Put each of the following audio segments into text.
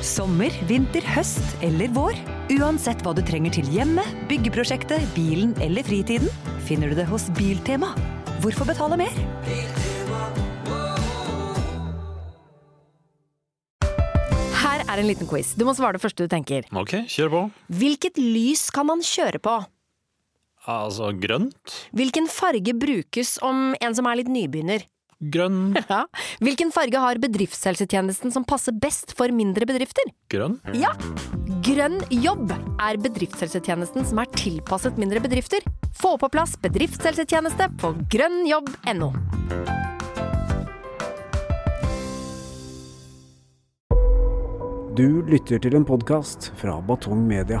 Sommer, vinter, høst eller vår. Uansett hva du trenger til hjemmet, byggeprosjektet, bilen eller fritiden, finner du det hos Biltema. Hvorfor betale mer? Her er en liten quiz. Du må svare det første du tenker. Ok, kjør på. Hvilket lys kan man kjøre på? Altså grønt? Hvilken farge brukes om en som er litt nybegynner? Grønn. Ja. Hvilken farge har bedriftshelsetjenesten som passer best for mindre bedrifter? Grønn? Ja! Grønn jobb er bedriftshelsetjenesten som er tilpasset mindre bedrifter. Få på plass bedriftshelsetjeneste på grønnjobb.no. Du lytter til en podkast fra Batong Media.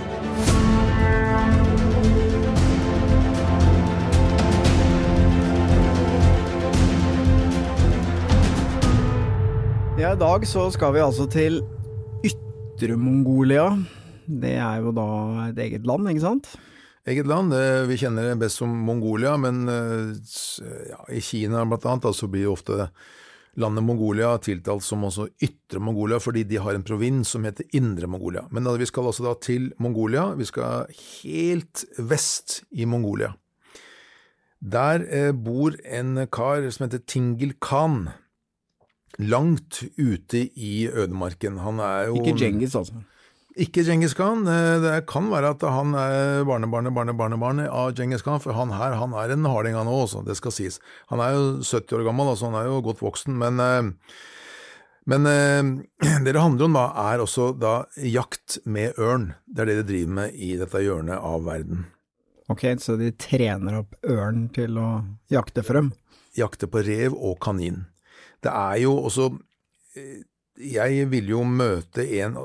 Ja, I dag så skal vi altså til Ytre Mongolia. Det er jo da et eget land, ikke sant? Eget land, eh, vi kjenner det best som Mongolia, men eh, ja, i Kina blant annet, så blir jo ofte landet Mongolia tiltalt som også Ytre Mongolia, fordi de har en provins som heter Indre Mongolia. Men da, vi skal altså da til Mongolia, vi skal helt vest i Mongolia. Der eh, bor en kar som heter Tingil Khan, langt ute i ødemarken. Han er jo Ikke Djengis, altså. ikke Djengis Khan. Eh, Det kan være at han er barnebarnet, barne, barnebarnet av Djengis Khan, for han her han er en harding han òg, også, det skal sies. Han er jo 70 år gammel, altså han er jo godt voksen, men, eh, men eh, det det handler om da, er også da jakt med ørn. Det er det de driver med i dette hjørnet av verden. Ok, så de trener opp ørn til å jakte for dem? jakte på rev og kanin. Det er jo også eh, Jeg vil jo møte en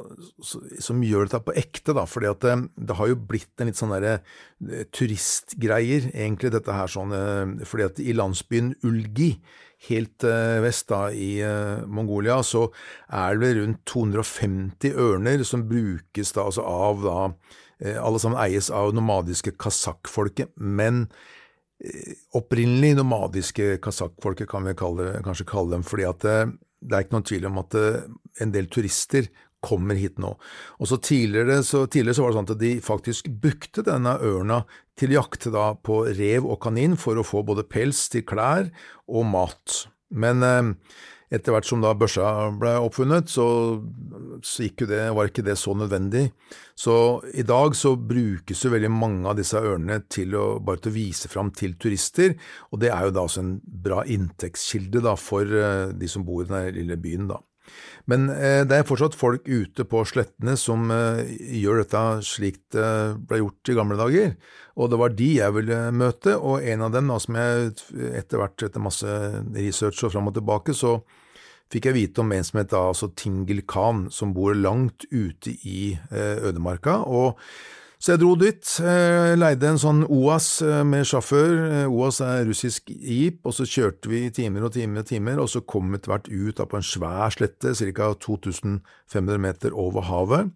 som gjør dette på ekte, da, fordi det, det har jo blitt en litt sånn derre eh, turistgreier, egentlig, dette her sånn eh, Fordi at i landsbyen Ulgi, helt eh, vest da i eh, Mongolia, så er det rundt 250 ørner som brukes da altså av da eh, Alle sammen eies av nomadiske kasakkfolket, men opprinnelig nomadiske kasakkfolket, kan vi kalle, kanskje kalle dem, fordi at det, det er ikke noen tvil om at det, en del turister kommer hit nå. Og så tidligere, så tidligere så var det sånn at de faktisk brukte denne ørna til jakt da på rev og kanin for å få både pels til klær og mat. Men eh, etter hvert som da børsa ble oppfunnet, så, så det, var ikke det så nødvendig. Så i dag så brukes jo veldig mange av disse ørnene til å bare til å vise fram til turister, og det er jo da også en bra inntektskilde da for eh, de som bor i den lille byen da. Men eh, det er fortsatt folk ute på slettene som eh, gjør dette slik det ble gjort i gamle dager, og det var de jeg ville møte, og en av dem da, som jeg etter hvert, etter masse research og fram og tilbake, så fikk jeg vite om en som het da, altså Tingel Khan, som bor langt ute i eh, ødemarka, og så jeg dro dit, eh, leide en sånn OAS eh, med sjåfør, eh, OAS er russisk jeep, og så kjørte vi timer og timer og timer, og så kom etter hvert ut på en svær slette, ca. 2500 meter over havet,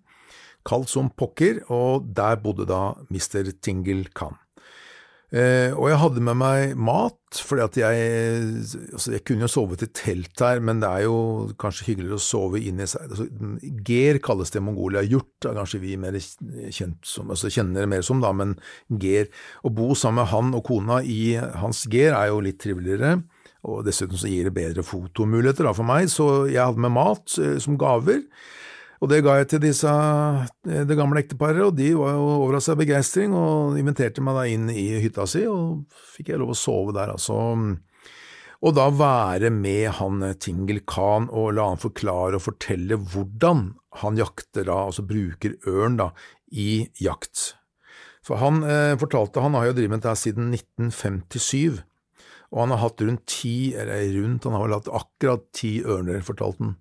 kaldt som pokker, og der bodde da Mr. Tingle Khan. Eh, og jeg hadde med meg mat, fordi at jeg altså Jeg kunne jo sovet i telt her, men det er jo kanskje hyggeligere å sove inni seg altså, Ger kalles det i Mongolia. Hjort er kanskje vi mer kjent som, altså kjenner det mer som, da, men ger. Å bo sammen med han og kona i hans ger er jo litt triveligere. Og dessuten så gir det bedre fotomuligheter da for meg, så jeg hadde med mat eh, som gaver. Og det ga jeg til disse, eh, det gamle ekteparet, og de var jo overrasket av begeistring og inviterte meg da inn i hytta si, og fikk jeg lov å sove der, altså. Og da være med han Tingel Khan og la han forklare og fortelle hvordan han jakter da, altså bruker ørn da, i jakt. For han eh, fortalte, han har jo drevet med dette siden 1957, og han har hatt rundt ti, eller rundt, han har vel hatt akkurat ti ørner, fortalte han,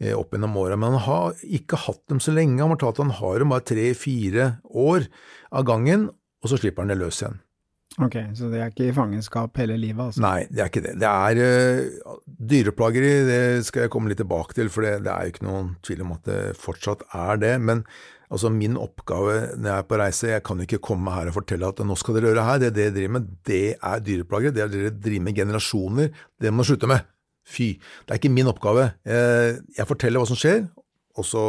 eh, opp gjennom åra, men han har ikke hatt dem så lenge, han fortalte han har dem bare tre-fire år av gangen, og så slipper han det løs igjen. Ok, så det er ikke i fangenskap hele livet, altså? Nei, det er ikke det. Det er uh, dyreplageri, det skal jeg komme litt tilbake til, for det, det er jo ikke noen tvil om at det fortsatt er det. Men altså min oppgave når jeg er på reise, jeg kan jo ikke komme her og fortelle at nå skal dere gjøre her, det dere driver med, det er dyreplagere, det er dere driver med generasjoner, det må dere slutte med. Fy. Det er ikke min oppgave. Jeg, jeg forteller hva som skjer, og så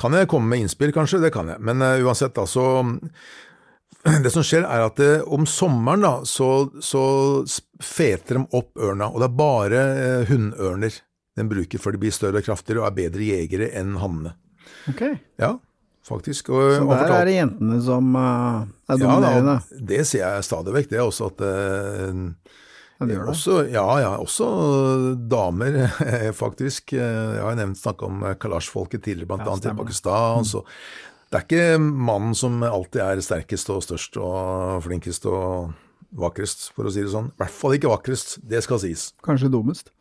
kan jeg komme med innspill, kanskje, det kan jeg. Men uh, uansett, altså. det som skjer er at det, om sommeren da, så, så, feter de opp ørna, og det er bare eh, hunnørner den bruker, for de blir større og kraftigere og er bedre jegere enn hannene. Ok, Ja, faktisk. Og, så der fortalt- er det jentene som uh, er ja, dominerende? da, det ser jeg stadig vekk, det er også at uh, Ja, det det. Også, ja, ja, også damer, faktisk. Jeg har nevnt snakka om kalasjfolket tidligere, blant Ja, i. Pakistan. Så det er ikke mannen som alltid er sterkest og størst og flinkest og vakrest, for å si det sånn. I hvert fall ikke vakrest, det skal sies. Kanskje dummest?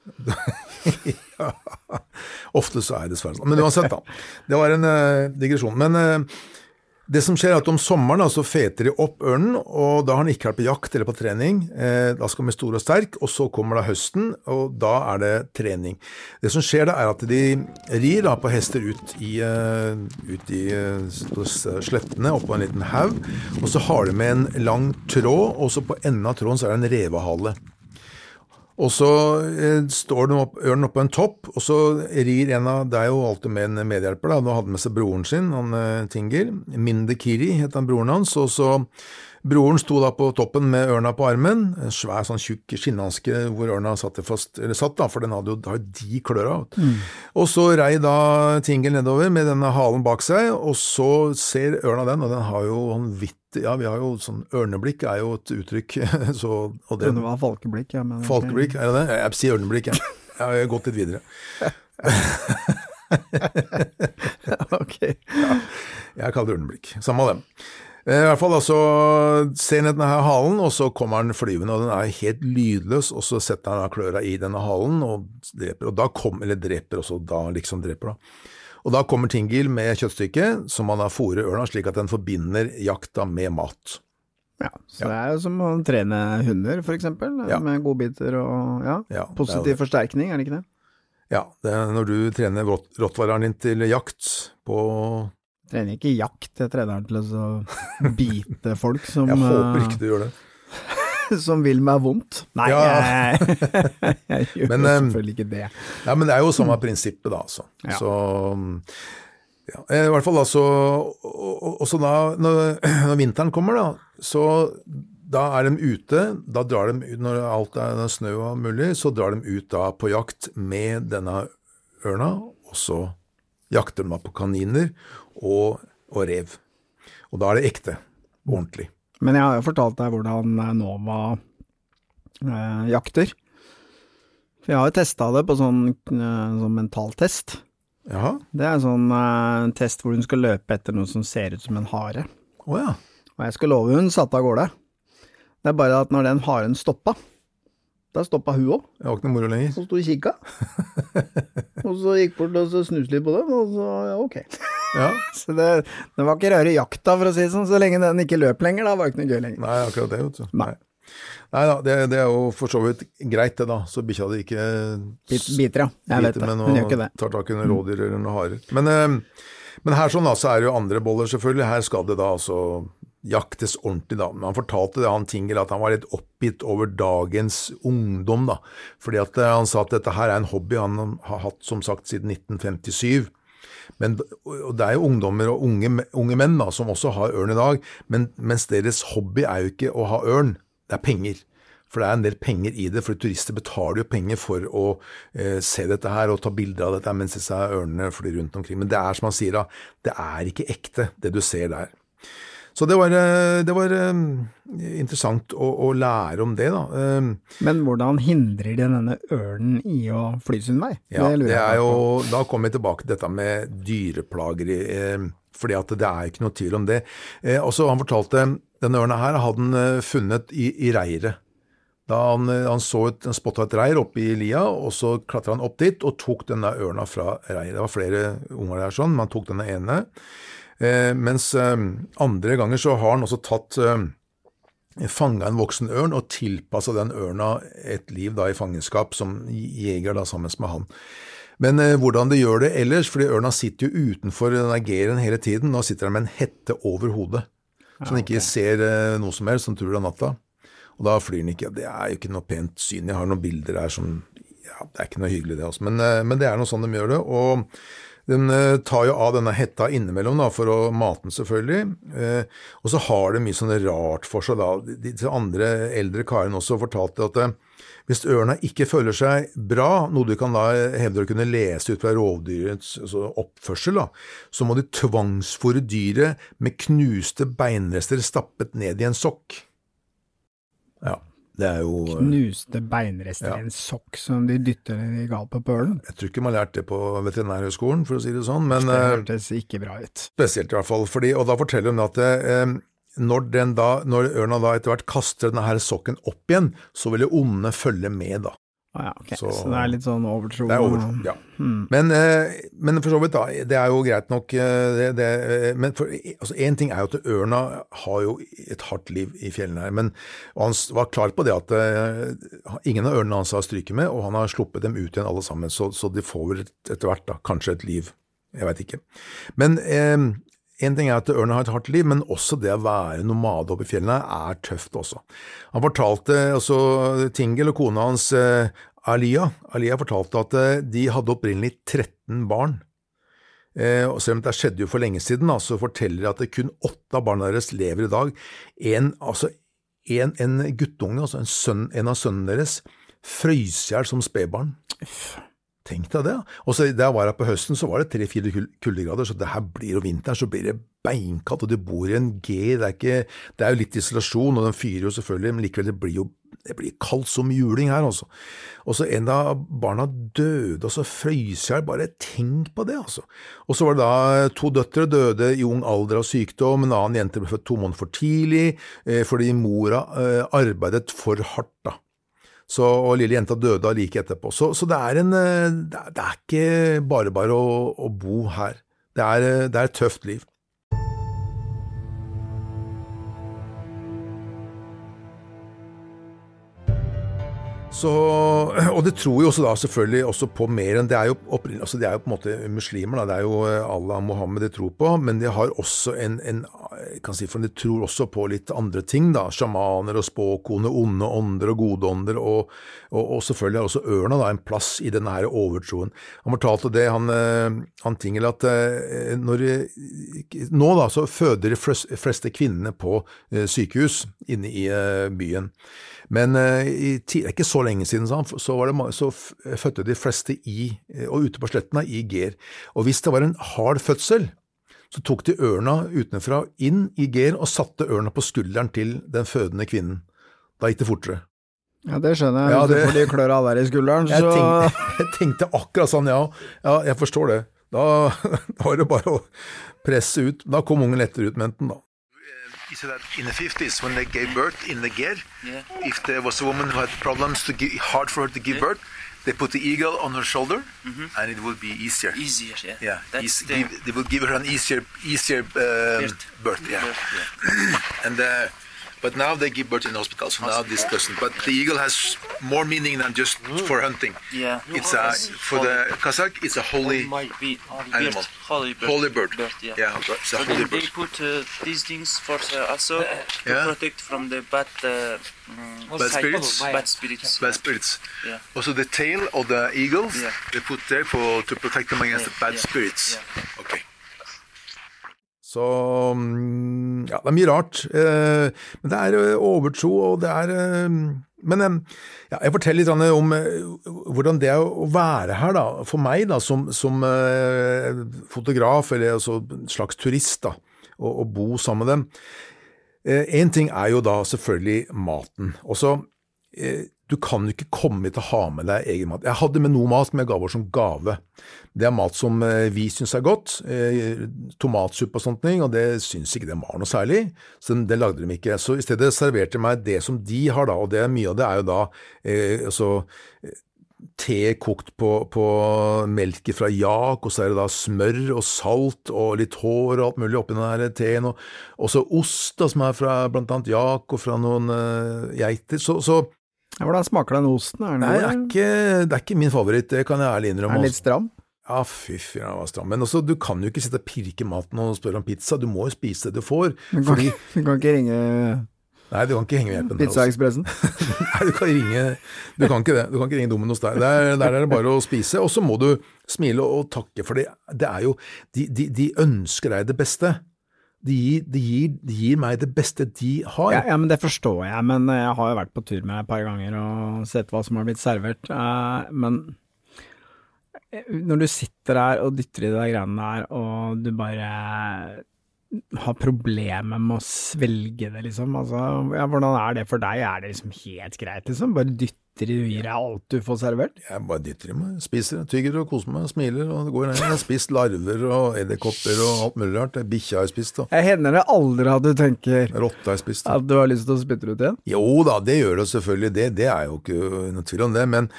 Ofte så er det dessverre sånn. Men uansett, da. Det var en uh, digresjon. Men eh, det som skjer er at om sommeren så feter de opp ørnen, og da har den ikke vært på jakt eller på trening. Eh, da skal den bli stor og sterk, og så kommer da høsten, og da er det trening. Det som skjer da, er at de rir da på hester ut i, uh, ut i uh, slettene, oppå en liten haug, og så har de med en lang tråd, og så på enden av tråden så er det en revehale. Og så eh, står ørnen oppå en topp, og så rir en av Det er jo alltid med en medhjelper, da. Nå hadde med seg broren sin, han eh, Tinger. Mindekiri het han broren hans. Og så Broren sto da på toppen med ørna på armen. En svær, sånn tjukk skinnhanske hvor ørna satt fast, eller satt, da, for den hadde jo da, de klør av. Mm. Og så rei da Tinger nedover med denne halen bak seg, og så ser ørna den, og den har jo vanvittig Ja, vi har jo sånn Ørneblikk er jo et uttrykk, så og Det var falkeblikk, ja. Men. Falkeblikk, er det det? Jeg sier ørneblikk, jeg. Jeg har gått litt videre. ok. Jeg kaller det ørneblikk. Samme av dem. Eh, I hvert fall altså, ser denne her halen, og så kommer den flyvende, og den er helt lydløs, og så setter han kløra i denne halen og dreper, og da kom, eller dreper også, da liksom dreper da. Og da kommer Tingil med kjøttstykket, som han har fôrer ørna, slik at den forbinder jakta med mat. Ja, så det er jo som å trene hunder, for eksempel, Ja. med godbiter og ja, Ja, positiv det. forsterkning, er det ikke det? Ja, det er når du trener rott- rottweileren din til jakt på Trener ikke jakt, jeg trener den til å bite folk som, Jeg håper eh, ikke du gjør det. som vil meg vondt. Nei, Ja. jeg, jeg gjør Men, eh, selvfølgelig ikke det. Ja, men det er jo samme prinsippet, da, altså. Ja. Så ja, I hvert fall altså så og- og- Også da, når, når vinteren kommer, da, så da er de ute. Da drar de når alt er snø og mulig, så drar de ut da på jakt med denne ørna, og så jakter de da på kaniner og, og rev. Og da er det ekte. Ordentlig. Men jeg har jo fortalt deg hvordan eh, Nova eh, jakter. For jeg har jo testa det på sånn, eh, sånn mentaltest. Ja. Det er en sånn eh, test hvor hun skal løpe etter noe som ser ut som en hare. Oh, ja. Og jeg skal love hun satte av gårde. Det er bare at når den haren stoppa, da stoppa hun òg. Det var ikke noe moro lenger. Så sto og kikka. og så gikk bort og så snuste litt på den, og så ja, ok. Ja. Så det, det var ikke rare jakta, for å si det sånn. Så lenge den ikke løp lenger, da var det ikke noe gøy lenger. Nei, akkurat det, vet du. Nei. Nei da, det, det er jo for så vidt greit det, da. Så bikkja di ikke Bit, biter, ja. Jeg vet det. Hun gjør ikke det. Tar tak i noen rådyr eller noen harer. Men, eh, men her sånn da, så er det jo andre boller, selvfølgelig. Her skal det da altså jaktes ordentlig, da. Men han fortalte det, han Tinger, at han var litt oppgitt over dagens ungdom, da. Fordi at eh, han sa at dette her er en hobby han har hatt, som sagt, siden 1957. Men, og det er jo ungdommer og unge, unge menn da, som også har ørn i dag, men, mens deres hobby er jo ikke å ha ørn, det er penger. For det er en del penger i det, for turister betaler jo penger for å eh, se dette her og ta bilder av dette mens disse ørnene flyr rundt omkring. Men det er som han sier da, det er ikke ekte det du ser der. Så det var, eh, det var eh, interessant å, å lære om det, da. Eh, Men hvordan hindrer de denne ørnen i å fly sin vei? Ja, lurer det jeg er på. jo, da kommer vi tilbake til dette med dyreplager, eh, fordi at det er ikke noe tvil om det. Eh, og han fortalte, denne ørna her hadde han funnet i, i reiret. Da han, han så et, han spotta et reir oppe i lia, og så klatra han opp dit og tok denne ørna fra reiret. Det var flere unger der sånn, men han tok denne ene. Eh, mens eh, andre ganger så har han også tatt eh, fanga en voksen ørn og tilpassa den ørna et liv da i fangenskap som jeger da sammen med han. Men eh, hvordan de gjør det ellers, fordi ørna sitter jo utenfor denne geren hele tiden, nå sitter den med en hette over hodet, så den ikke ser eh, noe som helst, som tror det er natta. Og da flyr den ikke. Det er jo ikke noe pent syn. Jeg har noen bilder her som ja, Det er ikke noe hyggelig, det. også, Men, eh, men det er noe sånn de gjør det. Og den eh, tar jo av denne hetta innimellom da, for å mate den, selvfølgelig. Eh, og så har det mye sånn rart for seg. da. De, andre eldre karene også fortalte at eh, hvis ørna ikke føler seg bra, noe du kan da hevde å kunne lese ut fra rovdyrets altså oppførsel, da, så må de tvangsfòre dyret med knuste beinrester stappet ned i en sokk. Ja, det er jo Knuste beinrester Ja. i en sokk som de dytter i gapet på ørnen. Jeg tror ikke man lærte det på Veterinærhøgskolen, for å si det sånn, men Det eh, hørtes ikke bra ut. spesielt i hvert fall. Fordi, og da forteller hun at eh, når, den da, når ørna da etter hvert kaster denne her sokken opp igjen, så vil det onde følge med, da. Ah, ja, ok. så, Så- det er litt sånn overtro? Det er overtro, ja. Men, eh, men for så vidt, da. Det er jo greit nok. eh, Det, det, eh, men én altså, ting er jo at ørna har jo et hardt liv i fjellene her. Men han var klar på det at ingen av ørnene hans har stryket med, og han har sluppet dem ut igjen alle sammen. Så, så de får vel etter hvert da, kanskje et liv. Jeg veit ikke. Men eh, en ting er at ørna har et hardt liv, men også det å være nomade oppe i fjellene er tøft også. Han fortalte også Tingel og kona hans eh, Alia, Alia fortalte at eh, de hadde opprinnelig 13 barn. Eh, og selv om det skjedde jo for lenge siden, så forteller de at kun åtte av barna deres lever i dag. En, altså, en, en guttunge, altså en, sønn, en av sønnene deres, frøys i hjel som spedbarn. Tenk deg det. Og så jeg var her på høsten, så var det tre-fire kul- kuldegrader, så det her blir jo vinteren, så blir det beinkaldt, og du bor i en G, det er, ikke, det er jo litt isolasjon, og den fyrer jo selvfølgelig, men likevel, det blir jo det blir kaldt som juling her, altså. Og så en av barna døde, og så frøys jeg, bare tenk på det, altså. Og så var det da to døtre døde i ung alder av sykdom, en annen jente ble født to måneder for tidlig, eh, fordi mora eh, arbeidet for hardt, da. Så, og lille jenta døde av like etterpå. Så, så det, er en, eh, det, er, ikke bare bare å, å bo her. Det er, eh, det er et tøft liv. Så, og det tror jo også da selvfølgelig også på mer enn Det er jo, altså det er jo på en måte muslimer, da. det er jo Allah Allah Mohammed de tror på, men de har også en, en jeg kan si for De tror også på litt andre ting, da. Sjamaner og spåkone, onde ånder og gode ånder, og, og, og selvfølgelig har også ørna da en plass i denne her overtroen. Han fortalte det, han, eh, han Tingel, at eh, når, eh, nå da så føder de fleste kvinnene på eh, sykehus inne i eh, byen. Men eh, i det er ikke så lenge siden, så, var det, så fødte de fleste i, eh, og ute på slettene, i Ger. Og hvis det var en hard fødsel, så tok de ørna utenfra inn i Ger og satte ørna på skulderen til den fødende kvinnen. Da gikk det fortere. Ja, det skjønner jeg. Ja, det- du får de klør alle der i skulderen, Jeg tenkte, jeg tenkte akkurat sånn, ja. Ja, jeg forstår det. Da, da var det bare å presse ut. Da kom ungen lettere ut med enten, da. Said that in the 50s, when they gave birth in the Ger, Yeah. if there was a woman who had problems to give, hard for her to give birth, they put the eagle on her shoulder, and it would be easier. Easier, yeah. Yeah, the give, they will give her an easier, easier um, birth. Yeah. birth, yeah. And uh, but now they give birth in hospitals. so now this doesn't. But the eagle has more meaning than just for hunting. Yeah. It's a for the Kazakh, it's a holy Might be animal. bird, holy bird. holy bird. yeah. yeah, it's a So holy they, bird. they put uh, these things for uh, also to Yeah. protect from the bad uh, mm, Bad spirits? Bad spirits. Bad spirits. Yeah. Also the tail of the eagles Yeah. they put there for to protect them against Yeah, the bad yeah, spirits. yeah. Okay. Så mm, ja, det er mye rart. Eh, men det er eh, overtro, og det er eh, Men ja, jeg forteller litt om hvordan det er å være her, da. For meg, da, som, som fotograf, eller altså slags turist, da, og bo sammen med dem. Én ting er jo da selvfølgelig maten. Og så eh, Du kan ikke komme hit og ha med deg egen mat. Jeg hadde med noe mat som jeg ga bort som gave. Det er mat som eh, vi syns er godt. Eh, tomatsuppe og sånt, og det syns ikke det var noe særlig. Så det lagde de ikke. Så i stedet serverte de meg det som de har, da, og det, mye av det er jo da eh, altså, te kokt på, på melk fra jak, og så er det da smør og salt og litt hår og alt mulig oppi den der teen, og også ost da, som er fra blant annet jak og fra noen uh, geiter. Så, så Hvordan smaker den osten? Er den, nei, det er, ikke, det er ikke min favoritt, det kan jeg ærlig innrømme. er den litt stram? Ja, fy fy, den var stram. Men også, du kan jo ikke sitte og pirke maten og spørre om pizza, du må jo spise det du får. Du kan, Fordi, du kan ikke ringe nei, du kan ikke henge med hjelpen. Pizzaekspressen? Nei, du kan ringe Du kan ikke det. Du kan ikke ringe Dominos der. Der, der er det bare å spise, og så må du smile og takke, for det, det er jo de, de, de ønsker deg det beste. De gir, de, gir, de gir meg det beste de har. Ja, ja, men det forstår jeg, men jeg har jo vært på tur med deg et par ganger og sett hva som har blitt servert. eh, Men når du sitter der og dytter i de greiene der, og du bare har problemer med å svelge det, liksom. Altså, ja, hvordan er det for deg? Er det liksom helt greit, liksom? Bare dytter i gir deg alt du får servert? Jeg bare dytter i meg, spiser, tygger og koser meg, smiler og det går ned. Jeg har spist larver og edderkopper og alt mulig rart. Bikkja har jeg spist, og Jeg hender det aldri at du tenker rotte har jeg spist. og- at du har lyst til å spytte det ut igjen. Jo da, det gjør det selvfølgelig, det, det er jo ikke noe tvil om det, men,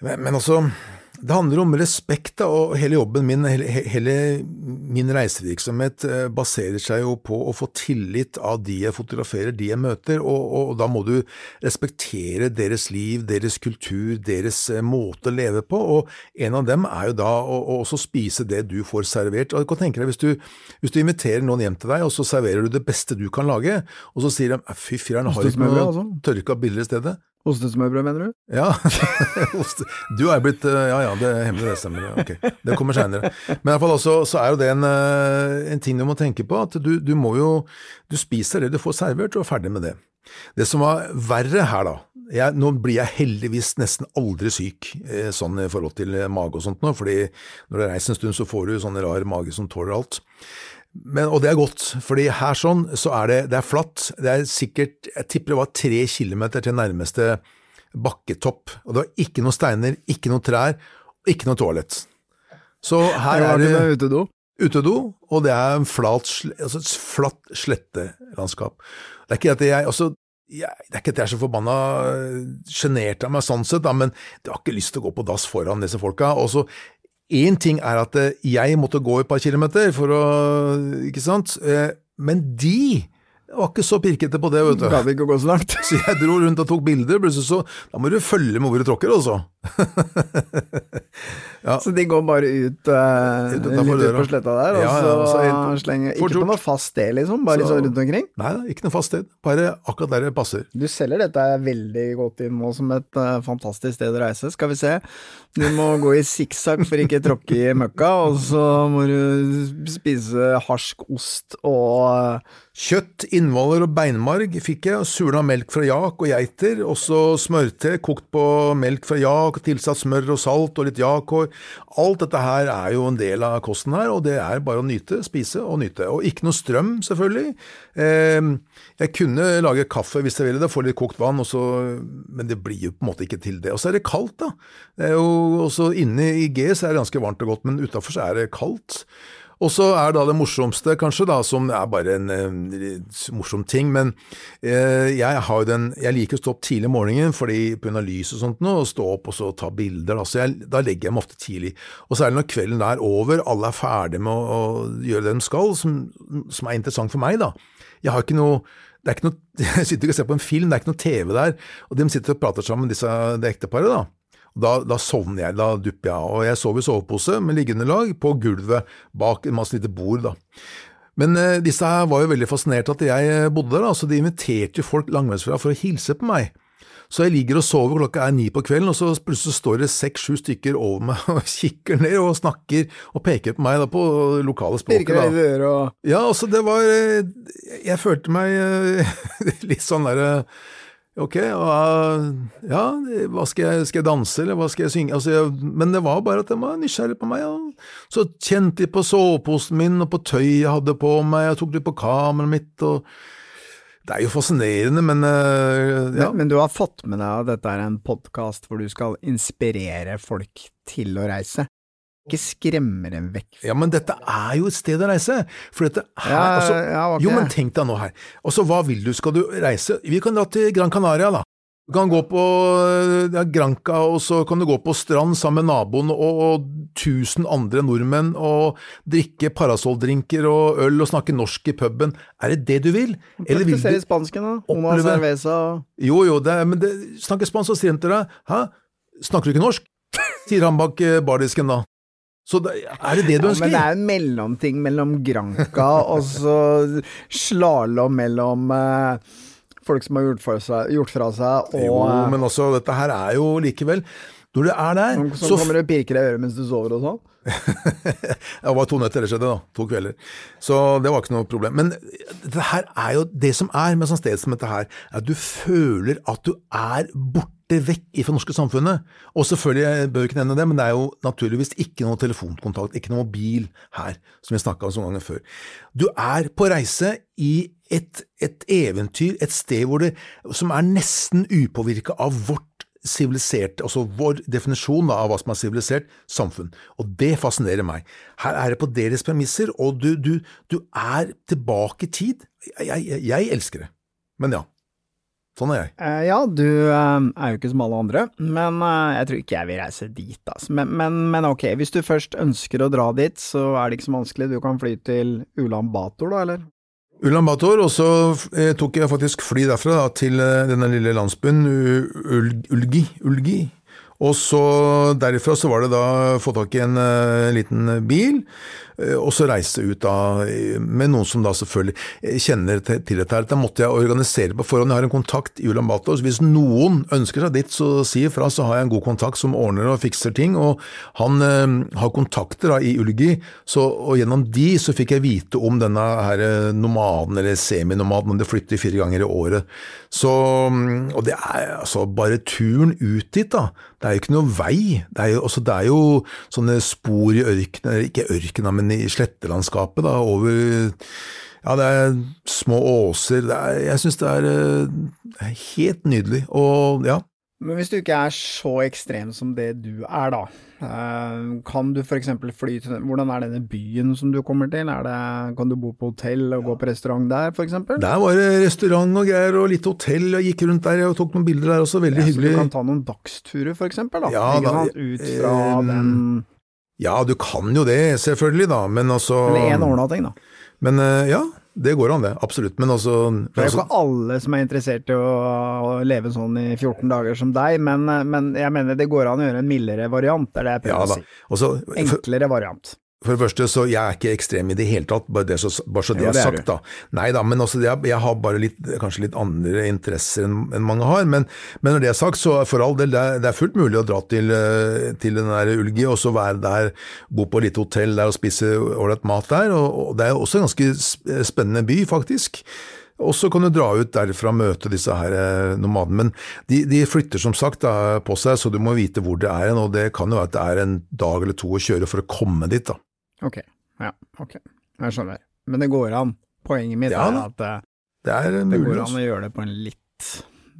men, men altså, det handler om respekt da, og hele jobben min, hele, min reisevirksomhet eh, baserer seg jo på å få tillit av de jeg fotograferer, de jeg møter, og, og da må du respektere deres liv, deres kultur, deres eh, måte å leve på, og en av dem er jo da å, å også spise det du får servert. Og kan tenke deg, hvis du, hvis du inviterer noen hjem til deg, og så serverer du det beste du kan lage, og så sier de «Æ, fy filler'n, har ikke noe altså. tørka biller i stedet? Ostesmørbrød, mener du? Ja, du er blitt eh, Ja ja, det hemmelig, det stemmer. Ok, Det kommer seinere. Men i hvert fall også, så er jo det en, eh, en ting du må tenke på, at du, du må jo Du spiser det du får servert, og er ferdig med det. Det som var verre her, da jeg, Nå blir jeg heldigvis nesten aldri syk eh, sånn i forhold til mage og sånt nå, fordi når du reiser en stund, så får du sånn rar mage som tåler alt. Men, og det er godt, fordi her sånn, så er det, det er flatt. Det er sikkert, jeg tipper det var tre kilometer til nærmeste bakketopp. Og det var ikke noen steiner, ikke noen trær, ikke noe toalett. Så her er det utedo. utedo, og det er en flat, altså et flatt slettelandskap. Det er ikke at jeg, altså, jeg, det er ikke at jeg er så forbanna sjenert av meg sånn sett, da, men jeg har ikke lyst til å gå på dass foran disse folka. Og så Én ting er at eh, jeg måtte gå et par kilometer for å Ikke sant? Eh, Men de var ikke så pirkete på det, vet du. Gadd ikke å gå så langt. Så jeg dro rundt og tok bilder, plutselig så Da må du følge med hvor du tråkker, altså. Så de går bare ut uh, litt ut på sletta der, og Ja, ja, så, så helt- slenger Ikke på noe fast sted, liksom, bare Så- liksom rundt omkring. Nei ikke noe fast sted. Bare akkurat der det passer. Du selger dette veldig godt inn nå som et uh, fantastisk sted å reise. Skal vi se. Du må gå i sikksakk for ikke tråkke i møkka, og så må du spise harsk ost og uh, Kjøtt, innvoller og beinmarg fikk jeg, surna melk fra jak og geiter, også smørte kokt på melk fra jak, tilsatt smør og salt og litt jakor. Alt dette her er jo en del av kosten her, og det er bare å nyte, spise og nyte. Og ikke noe strøm, selvfølgelig. Eh, jeg kunne lage kaffe hvis jeg ville det, få litt kokt vann, og så, men det blir jo på en måte ikke til det. Og så er det kaldt, da. Det er jo også Inne i G så er det ganske varmt og godt, men utafor så er det kaldt. Og så er da det morsomste, kanskje, da, som er bare en en morsom ting, men eh, jeg har den Jeg liker å stå opp tidlig om morgenen fordi pga. lys og sånt nå, og stå opp og så ta bilder, da, så jeg, da legger jeg meg ofte tidlig. Og det når kvelden er over, alle er ferdige med å, å gjøre det de skal, som, som er interessant for meg, da. Jeg har ikke noe det er ikke noe, Jeg sitter ikke og ser på en film, det er ikke noe TV der, og de sitter og prater sammen, disse, det ekteparet, da. Da, da sovner jeg, da dupper jeg av. Og jeg sov i sovepose med liggende lag på gulvet bak en masse lite bord, da. Men eh, disse her var jo veldig fascinert at jeg eh, bodde der, da, så de inviterte jo folk langveisfra for å hilse på meg. Så jeg ligger og sover, klokka er ni på kvelden, og så plutselig står det seks-sju stykker over meg og kikker ned og snakker og peker på meg da, på lokale språket. pirker da. Ja, altså det var eh, Jeg følte meg eh, litt sånn derre Ok, og, ja, hva skal jeg, skal jeg danse, eller hva skal jeg synge? Altså, jeg, men det var bare at de var nysgjerrige på meg. Og så kjente de på soveposen min og på tøyet jeg hadde på meg, jeg tok litt på kameraet mitt. og Det er jo fascinerende, men uh, ja. men, men du har fått med deg at dette er en podkast hvor du skal inspirere folk til å reise. Ikke skremme dem vekk. ja, men dette er jo et sted å reise. For dette her, Ja, altså, ja, okay. Jo, men tenk deg nå her. Og så hva vil du? Skal du reise? Vi kan dra til Gran Canaria, da. Du kan gå på ja, Granca, og så kan du gå på strand sammen med naboen og, og tusen andre nordmenn og drikke parasolldrinker og øl og snakke norsk i puben. Er det det du vil? Eller vil Praktisere du spansken, da. Una oppleve- cerveza. Jo, jo, det, men det, snakker spansk, og sier han til deg Hæ, snakker du ikke norsk? Sier han bak eh, bardisken da. Så det, er det det du ønsker? Ja, men det er en mellomting mellom Granca og så slalåm mellom eh, folk som har gjort, seg, gjort fra seg, og Jo, eh, men også dette her er jo likevel Når du er der, som så kommer og pirker deg i øret mens du sover og sånn. Det var to netter det skjedde, da. To kvelder. Så det var ikke noe problem. Men det her er jo det som er med sånn sted som dette her, er at du føler at du er borte vekk fra det norske samfunnet. Og selvfølgelig, jeg bør ikke nevne det, men det er jo naturligvis ikke noe telefonkontakt, ikke noe mobil her, som vi snakka om så ganger før. Du er på reise i et, et eventyr, et sted hvor det, som er nesten upåvirka av vårt sivilisert, altså vår definisjon av hva som er sivilisert samfunn. Og det fascinerer meg. Her er det på deres premisser, og du, du, du er tilbake i tid. Jeg, jeg, jeg elsker det. Men ja, sånn er jeg. Eh, ja, du eh, er jo ikke som alle andre, men eh, jeg tror ikke jeg vil reise dit, altså. Men, men, men ok, hvis du først ønsker å dra dit, så er det ikke så vanskelig. Du kan fly til Ulan Bator, da, eller? Ulan Bator, og så eh, tok jeg faktisk fly derfra da, til eh, denne lille landsbyen Ul- Ulgi. Ulgi. Og så derifra så var det da få tak i en eh, liten bil, og så reise ut da eh, med noen som da selvfølgelig eh, kjenner til, dette her. Da måtte jeg organisere på forhånd. Jeg har en kontakt i Ulan Bator, hvis noen ønsker seg dit, så si ifra, så har jeg en god kontakt som ordner og fikser ting. Og han eh, har kontakter da i Ulgi, så, og gjennom de så fikk jeg vite om denne her eh, nomaden, eller seminomaden, om det flytter fire ganger i året. Så, mm, og det er altså bare turen ut dit, da. Det er jo ikke noe vei. Det er jo, altså, det er jo sånne spor i ørkenen, ikke ørkenen, men i slettelandskapet, da, over ja, det er små åser. Det er, jeg syns det er uh, helt nydelig. Og ja, Men hvis du ikke er så ekstrem som det du er, da, eh, kan du f.eks. fly til Hvordan er denne byen som du kommer til? Det, kan du bo på hotell og gå på restaurant der, f.eks.? der var det restaurant og greier, og litt hotell. Jeg gikk rundt der og tok noen bilder der også. Veldig Ja, så hyggelig. du kan ta noen dagsturer, da? Ja, ikke da, sant? Ut fra eh, den Ja, du kan jo det, selvfølgelig, da, men altså Eller én overnatting, da. Men eh, ja, det går an, det. Absolutt. Men altså, Det er jo altså ikke alle som er interessert i å, leve sånn i 14 dager som deg, men, men jeg mener det går an å gjøre en mildere variant, det er det jeg prøver ja, å si. Også, Enklere variant. For det første, så jeg er ikke ekstrem i det hele tatt, bare, det, så, bare så det ja, det er sagt, da. Nei da, men også, jeg, jeg har bare litt, kanskje litt andre interesser enn enn mange har. Men, men når det er sagt, så for all del, det er, det er fullt mulig å dra til, eh, til den der Ulgi, og så være der, bo på et lite hotell der og spise ålreit mat der. Og, og det er også en ganske spennende by, faktisk. Og så kan du dra ut derfra og møte disse her eh, nomadene. Men de, de flytter som sagt da, på seg, så du må vite hvor det er og det kan jo være at det er en dag eller to å kjøre for å komme dit, da. Ok, ja, ok. Jeg skjønner. Men det går an. Poenget mitt Ja er at eh, Det er det går an å gjøre det på en litt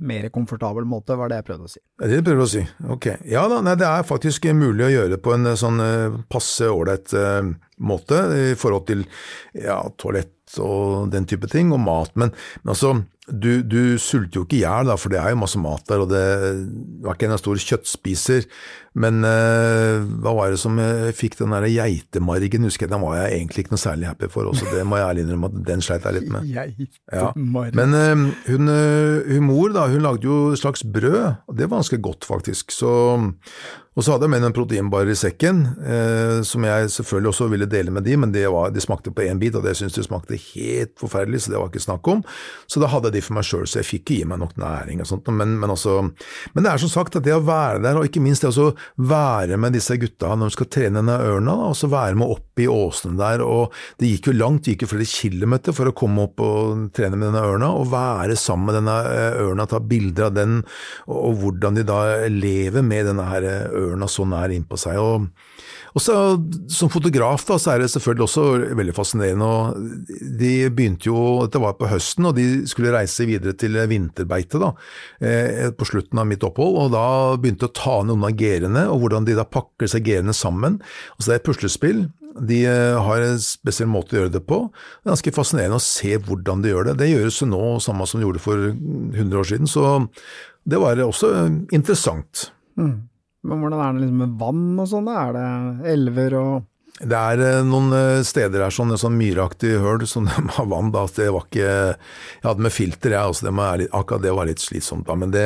mer komfortabel måte, var det jeg prøvde å si. Det er det du prøver å si. Ok. Ja da, nei, det er faktisk mulig å gjøre det på en eh, sånn eh, passe ålreit eh, måte i forhold til ja, toalett og den type ting, og mat. Men, men altså, du, du sulter jo ikke i hjel, for det er jo masse mat der, og det var ikke en stor kjøttspiser. Men eh, hva var det som eh, fikk den der geitemargen, husker jeg, den var jeg egentlig ikke noe særlig happy for også, det må jeg ærlig innrømme at den sleit jeg litt med. Ja, Men eh, hun, hun mor da, hun lagde jo et slags brød, og det var ganske godt faktisk. Så, og så hadde jeg med en proteinbar i sekken, eh, som jeg selvfølgelig også ville dele med de, men de, var, de smakte på én bit, og det syntes de smakte helt forferdelig, så det var ikke snakk om. Så da hadde jeg de for meg sjøl, så jeg fikk ikke gi meg nok næring og sånt. Men, men, også, men det er som sagt at det å være der, og ikke minst det å være med disse gutta når de skal trene denne ørna, og så være med opp i åsene der, og det gikk jo langt, det gikk jo flere kilometer for å komme opp og trene med denne ørna, og være sammen med denne eh, ørna, ta bilder av den, og, og hvordan de da lever med denne her eh, ørna så nær innpå seg. og og så, Som fotograf da, så er det selvfølgelig også veldig fascinerende. og De begynte jo, Dette var på høsten, og de skulle reise videre til vinterbeite da, eh, på slutten av mitt opphold. og Da begynte å ta ned noen av gerene, og hvordan de da pakker seg gerene sammen. og så Det er et puslespill. De eh, har en spesiell måte å gjøre det på. Det er ganske fascinerende å se hvordan de gjør det. Det gjøres jo nå samme som de gjorde for 100 år siden, så det var også interessant. interessant. Men hvordan er det liksom med vann og sånn? Er det elver og Det er eh, noen eh, steder her, sånn, sånn myraktig høl som de har vann, da. Det var ikke Jeg hadde med filter, jeg, altså, det akkurat det var litt slitsomt, da. Men, det,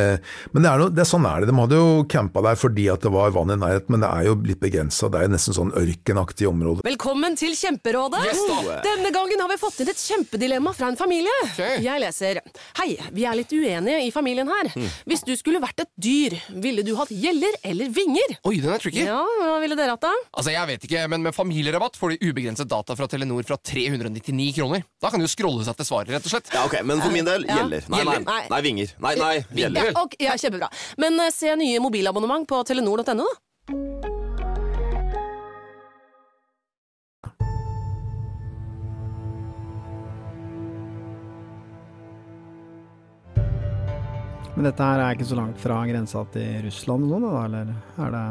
men det, er noe, det sånn er det. De hadde jo campa der fordi at det var vann i nærheten, men det er jo litt begrensa. Det er jo nesten sånn ørkenaktig område. Velkommen til Kjemperådet! Yes, Denne gangen har vi fått inn et kjempedilemma fra en familie. Jeg leser Hei, vi er litt uenige i familien her. Hvis du skulle vært et dyr, ville du hatt gjeller eller vinger? Oi, den er tricky. Ja, hva ville dere hatt da? Altså, jeg vet ikke, men med familierabatt får de ubegrenset data fra Telenor fra 399 kroner. Da kan de jo scrolle seg til svaret, rett og slett. Ja, ok, Men for min del Ja. gjelder. Nei, nei, Nei. nei, vinger. Nei, nei, gjelder. Ja, okay, ja, kjempebra. Men uh, se nye mobilabonnement på telenor.no, da. Men dette her er ikke så langt fra grensa til Russland og sånn, da, eller er det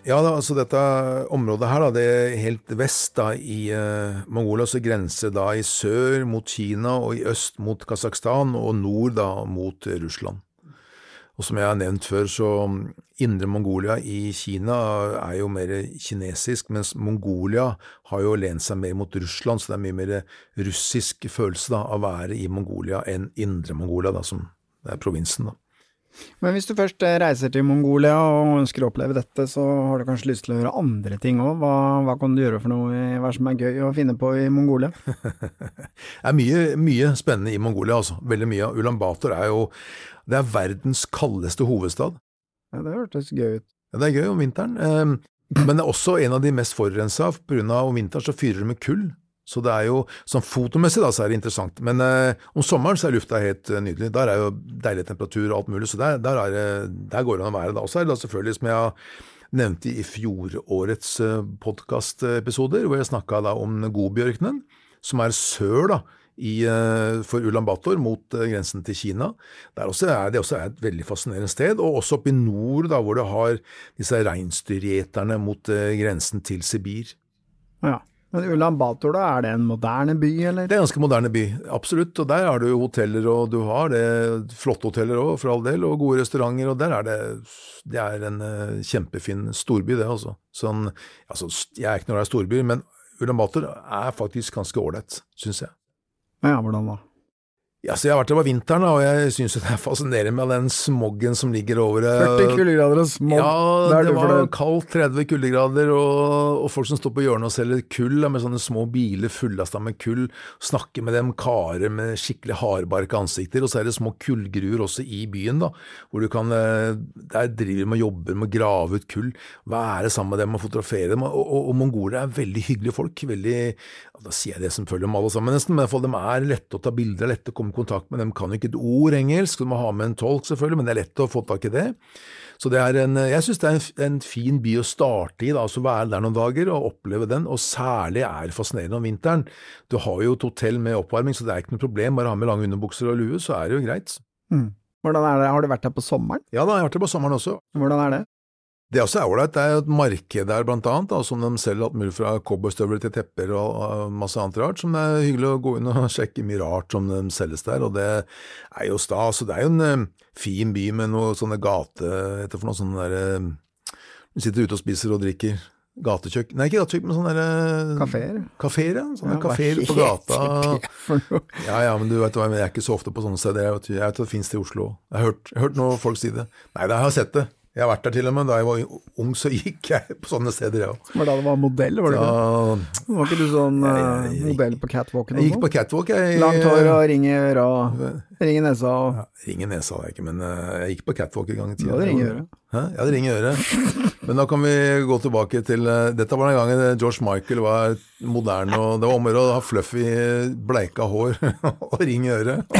Ja, da, altså dette området her, da, det er helt vest da, i uh, Mongolia, så grenser da i sør mot Kina, og i øst mot Kasakhstan, og nord da mot Russland. Og som jeg har nevnt før, så um, indre Mongolia i Kina er jo mer kinesisk, mens Mongolia har jo lent seg mer mot Russland, så det er mye mer russisk følelse da, av å være i Mongolia enn indre Mongolia, da, som det er provinsen. da. Men hvis du først eh, reiser til Mongolia og ønsker å oppleve dette, så har du kanskje lyst til å gjøre andre ting òg. Hva, hva kan du gjøre for noe? Hva som er gøy å finne på i Mongolia? Det er mye, mye spennende i Mongolia, altså. Veldig mye. Ulan Bator er jo det er verdens kaldeste hovedstad. Ja, det hørtes gøy ut. Ja, det er gøy om vinteren. Eh, Men det er også en av de mest forurensa. av om vinteren så fyrer det med kull. Så det er jo, sånn fotomessig da, så er det interessant. Men eh, om sommeren så er lufta helt eh, nydelig. Der er jo deilig temperatur og alt mulig, så der, der, er, der går det an å være da. Og så er det da selvfølgelig, som jeg nevnte i fjorårets eh, podkastepisoder, hvor jeg snakka om Godbjørkenen, som er sør da, i, eh, for Ulan Bator mot grensen til Kina. Der også er, det også er et veldig fascinerende sted. Og også oppe i nord, da, hvor du har disse reinsdyrgjeterne mot grensen til Sibir. Ja. Men Ulan Bator, da, er det en moderne by, eller? Det er en ganske moderne by, absolutt. Og der har du hoteller, og du har det flotte hoteller òg, for all del, og gode restauranter. Og der er det Det er en eh, kjempefin storby, det, altså. Sånn, altså jeg er ikke noe glad i storbyer, men Ulan Bator er faktisk ganske ålreit, syns jeg. Ja, hvordan da? Ja, så Jeg har vært der på vinteren, og jeg syns det er fascinerende med den smoggen som ligger over det. 40 kuldegrader og smog. Ja, Det var kaldt, 30 kuldegrader, og, og folk som står på hjørnet og selger kull, med sånne små biler fullasta med kull, snakker med dem karer med skikkelig hardbarka ansikter, og så er det små kullgruer også i byen, da, hvor du kan eh, Der driver de og jobber med å grave ut kull, være sammen med dem og fotografere dem, og, og, og mongoler er veldig hyggelige folk, veldig ja, Da sier jeg det selvfølgelig om alle sammen, nesten, men fall de er lette å ta bilder, lette å komme i kontakt med, de kan jo ikke et ord engelsk, du må ha med en tolk selvfølgelig, men det er lett å få tak i det. Så det er en, jeg synes det er en, en fin by å starte i, da, altså være der noen dager og oppleve den, og særlig er fascinerende om vinteren. Du har jo et hotell med oppvarming, så det er ikke noe problem, bare ha med lange underbukser og lue, så er det jo greit. Mm. Hvordan er det? Har du vært der på sommeren? Ja da, jeg har vært der på sommeren også. Hvordan er det? Det også er ålreit, det er et marked der blant annet, da, som de selger alt mulig fra cowboystøvler til tepper og, masse annet rart, som det er hyggelig å gå inn og sjekke mye rart som de selges der, og det er jo stas, og det er jo en eh, fin by med noe sånne gate, etter for noe sånne der, eh, du sitter ute og spiser og drikker, gatekjøkken, nei ikke gatekjøkken, men sånne der, Kafeer? Kaféer? Kaféer, ja, sånne Ja, kaféer på gata. Ja, ja, men du vet hva, jeg er ikke så ofte på sånne steder. Jeg vet, jeg vet at det finnes det i Oslo. Jeg har hørt, jeg har hørt noen folk si det. Nei, det har jeg sett det. Jeg har vært der til og med. Da jeg var ung, så gikk jeg på sånne steder, jeg òg. Var det da det var modell? Var det ikke? Ja, Var ikke du sånn Jeg- eh, jeg- modell på catwalken? jeg gikk på catwalk, jeg. Langt hår og ring i øra ring i nesa og Ja, Ring i nesa har jeg ikke, men eh, jeg gikk på catwalk en gang i Du tida. hadde ring i øret. Hæ? Jeg hadde ring i øret. Men da kan vi gå tilbake til eh, Dette var den gangen George Michael var moderne, og det var om å gjøre å ha fluffy, bleika hår og ring i øret.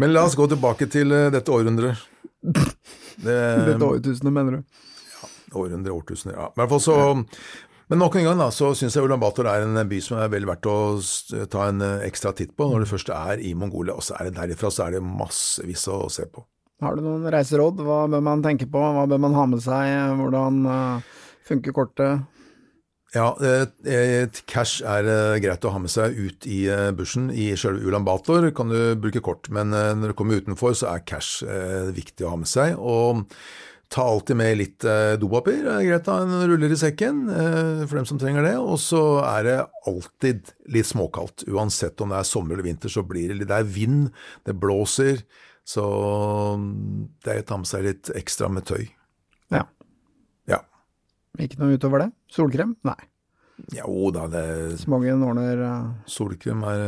Men la oss gå tilbake til eh, dette århundret. Det, Dette årtusenet, mener du? Ja, århundre, årtusener, ja. Men, så men nok en gang da, så syns jeg Ulan Bator er en by som er vel verdt å ta en eh, ekstra titt på når du først er i Mongolia. Og så er det derifra så er det massevis å se på. Har du noen reiseråd? Hva bør man tenke på? Hva bør man ha med seg? Hvordan eh, funker kortet? Ja, eh, et cash er eh, greit å ha med seg ut i eh, bushen. I selve Ulan Bator kan du bruke kort, men eh, når du kommer utenfor, så er cash eh, viktig å ha med seg. Og ta alltid med litt eh, dopapir. Det er greit å ha en ruller i sekken eh, for dem som trenger det. Og så er det alltid litt småkaldt. Uansett om det er sommer eller vinter, så blir det litt Det er vind, det blåser. Så det er å ta med seg litt ekstra med tøy. Ja. Ja. Ikke noe utover det? Solkrem? Nei. Jo da, det Smogen ordner uh... Solkrem er,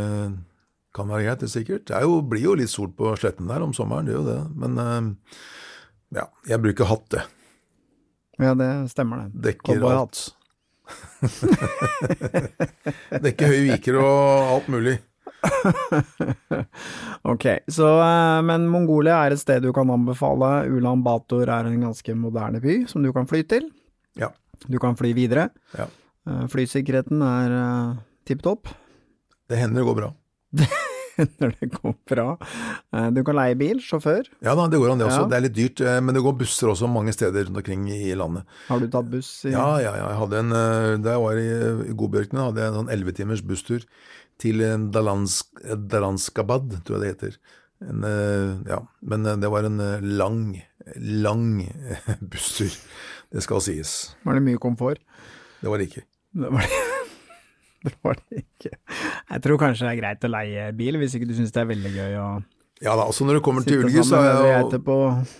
kan være greit, det er sikkert. Det er jo, blir jo litt sol på sletten der om sommeren, det er jo det. Men uh, ja, jeg bruker hatt, det. Ja, det stemmer, det. Dekker alt. Dekker høye viker og alt mulig. Ok, så, eh, men Mongolia er et sted du kan anbefale. Ulan Bator er en ganske moderne by som du kan fly til. Ja. Du kan fly videre. Ja. Eh, Flysikkerheten er uh, tipp topp. Det hender det går bra. Når det går bra. Eh, du kan leie bil, sjåfør. Ja da, det går an det også. Ja. Det er litt dyrt, eh, men det går busser også mange steder rundt omkring i landet. Har du tatt buss? I, Ja, ja, ja. Jeg hadde en, eh, da jeg var i, Godbjørkene, hadde jeg en sånn 11 timers busstur til eh, Dalansk, eh, Dalanskabad, tror jeg det heter. En, eh, ja, men eh, det var en eh, lang, lang busstur. Det skal sies. Var det mye komfort? Det var det ikke. Det var det. det var det ikke. Jeg tror kanskje det er greit å leie bil, hvis ikke du syns det er veldig gøy å Ja da, altså når du kommer til Ulgi, så er jeg geiter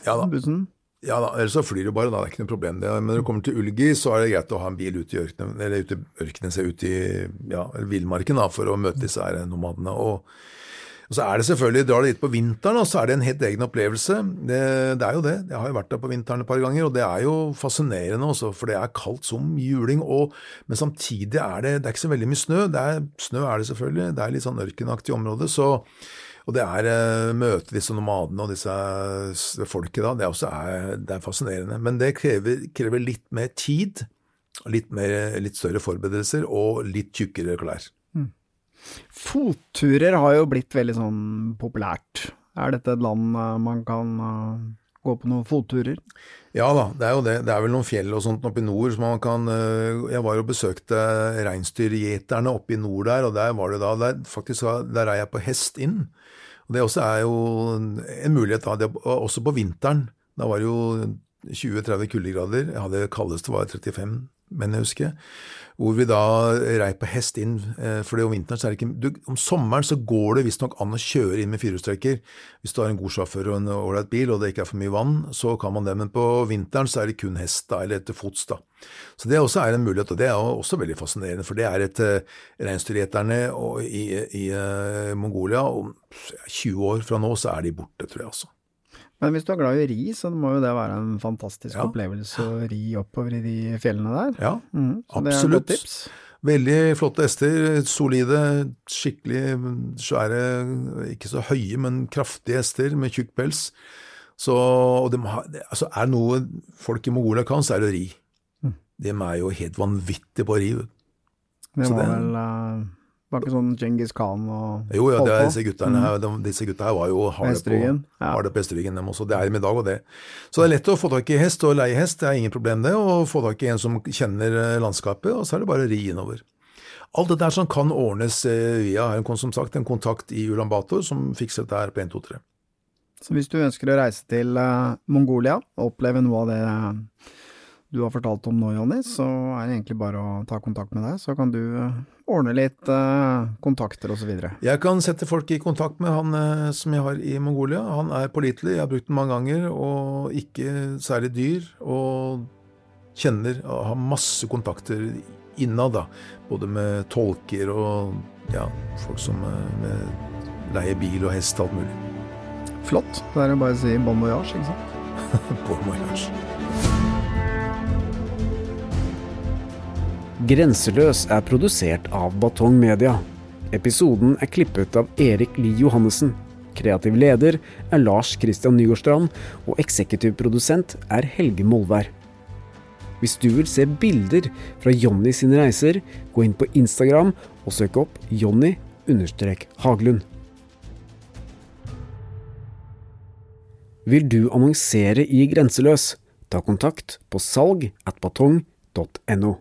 Ja bussen. Ja da, ellers så flyr du bare, da. Det er ikke noe problem. Det. Men når du kommer til Ulgi, så er det greit å ha en bil ute i ørkenen, eller ute i ørkenen, se ut i ja, villmarken, da, for å møte disse her nomadene. Og, og så er det selvfølgelig, drar du dit på vinteren, så er det en helt egen opplevelse. Det, det er jo det. Jeg har jo vært der på vinteren et par ganger, og det er jo fascinerende også, for det er kaldt som juling. Og, men samtidig er det, det er ikke så veldig mye snø. Det er, snø er det selvfølgelig, det er litt sånn ørkenaktig område. så og det er eh, møte disse nomadene og disse folket da, det er også det er fascinerende. Men det krever, krever litt mer tid, litt, mer, litt større forberedelser og litt tjukkere klær. Fotturer har jo blitt veldig sånn populært. Er dette et land eh, man kan eh, gå på noen fotturer? Ja da, det er jo det. Det er vel noen fjell og sånt oppe i nord som man kan øh, Jeg var og besøkte reinsdyrgjeterne oppe i nord der, og der var det da der, Faktisk der er jeg på hest inn. Og Det også er jo en mulighet da, det, og også på vinteren. Da var det jo 20-30 kuldegrader. Jeg hadde kaldeste var 35, men jeg husker. Hvor vi da rei på hest inn. eh, For om vinteren så er det ikke du, Om sommeren så går det visstnok an å kjøre inn med firehjulstrekker. Hvis du har en god sjåfør og en ålreit bil og det ikke er for mye vann, så kan man det. Men på vinteren så er det kun hest da, eller til fots. da. Så det også er en mulighet, og det er også veldig fascinerende. For det er et uh, reinsdyrgjeterne i, i eh, Mongolia. Om 20 år fra nå så er de borte, tror jeg altså. Men hvis du er glad i å ri, så må jo det være en fantastisk Ja. opplevelse å ri oppover i de fjellene der. Ja, mm, absolutt. Veldig flotte hester, solide, skikkelig svære, ikke så høye, men kraftige hester med tjukk pels. Så og de har, altså er noe folk i Mongolia kan, så er det ri. De er jo helt vanvittige på å ri. Det var det- vel eh, var ikke sånn Genghis Khan og Jo, ja, er disse guttene her, de, disse gutta her var jo harde på, Hesteryggen, ja. på hesteryggen, dem også. Det er de i dag og det. Så det er lett å få tak i hest og leie hest, det er ingen problem det, og få tak i en som kjenner eh, landskapet, og så er det bare å ri innover. Alt det der som kan ordnes eh, via, en, som sagt, en kontakt i Ulan Bator som fikser dette her på 1, 2, 3. Så hvis du ønsker å reise til eh, Mongolia og oppleve noe av det du har fortalt om nå, Jonny, så er det egentlig bare å ta kontakt med deg, så kan du eh, ordne litt eh, kontakter videre. Jeg kan sette folk i kontakt med han eh, som jeg har i Mongolia. Han er pålitelig, jeg har brukt den mange ganger, og ikke særlig dyr. Og kjenner og har masse kontakter innad, da. Både med tolker og ja, folk som eh, leier bil og hest, og alt mulig. Flott. Da er det bare å si bon voyage, ikke sant? bon Voyage. Grenseløs er produsert av Batong Media. Episoden er klippet av Erik Lie Johannessen. Kreativ leder er Lars Christian Nygårdstrand, og eksekutiv produsent er Helge Molvær. Hvis du vil se bilder fra Jonny sine reiser, gå inn på Instagram og søk opp Jonny-Haglund. Vil du annonsere i Grenseløs? Ta kontakt på salg at batong.no.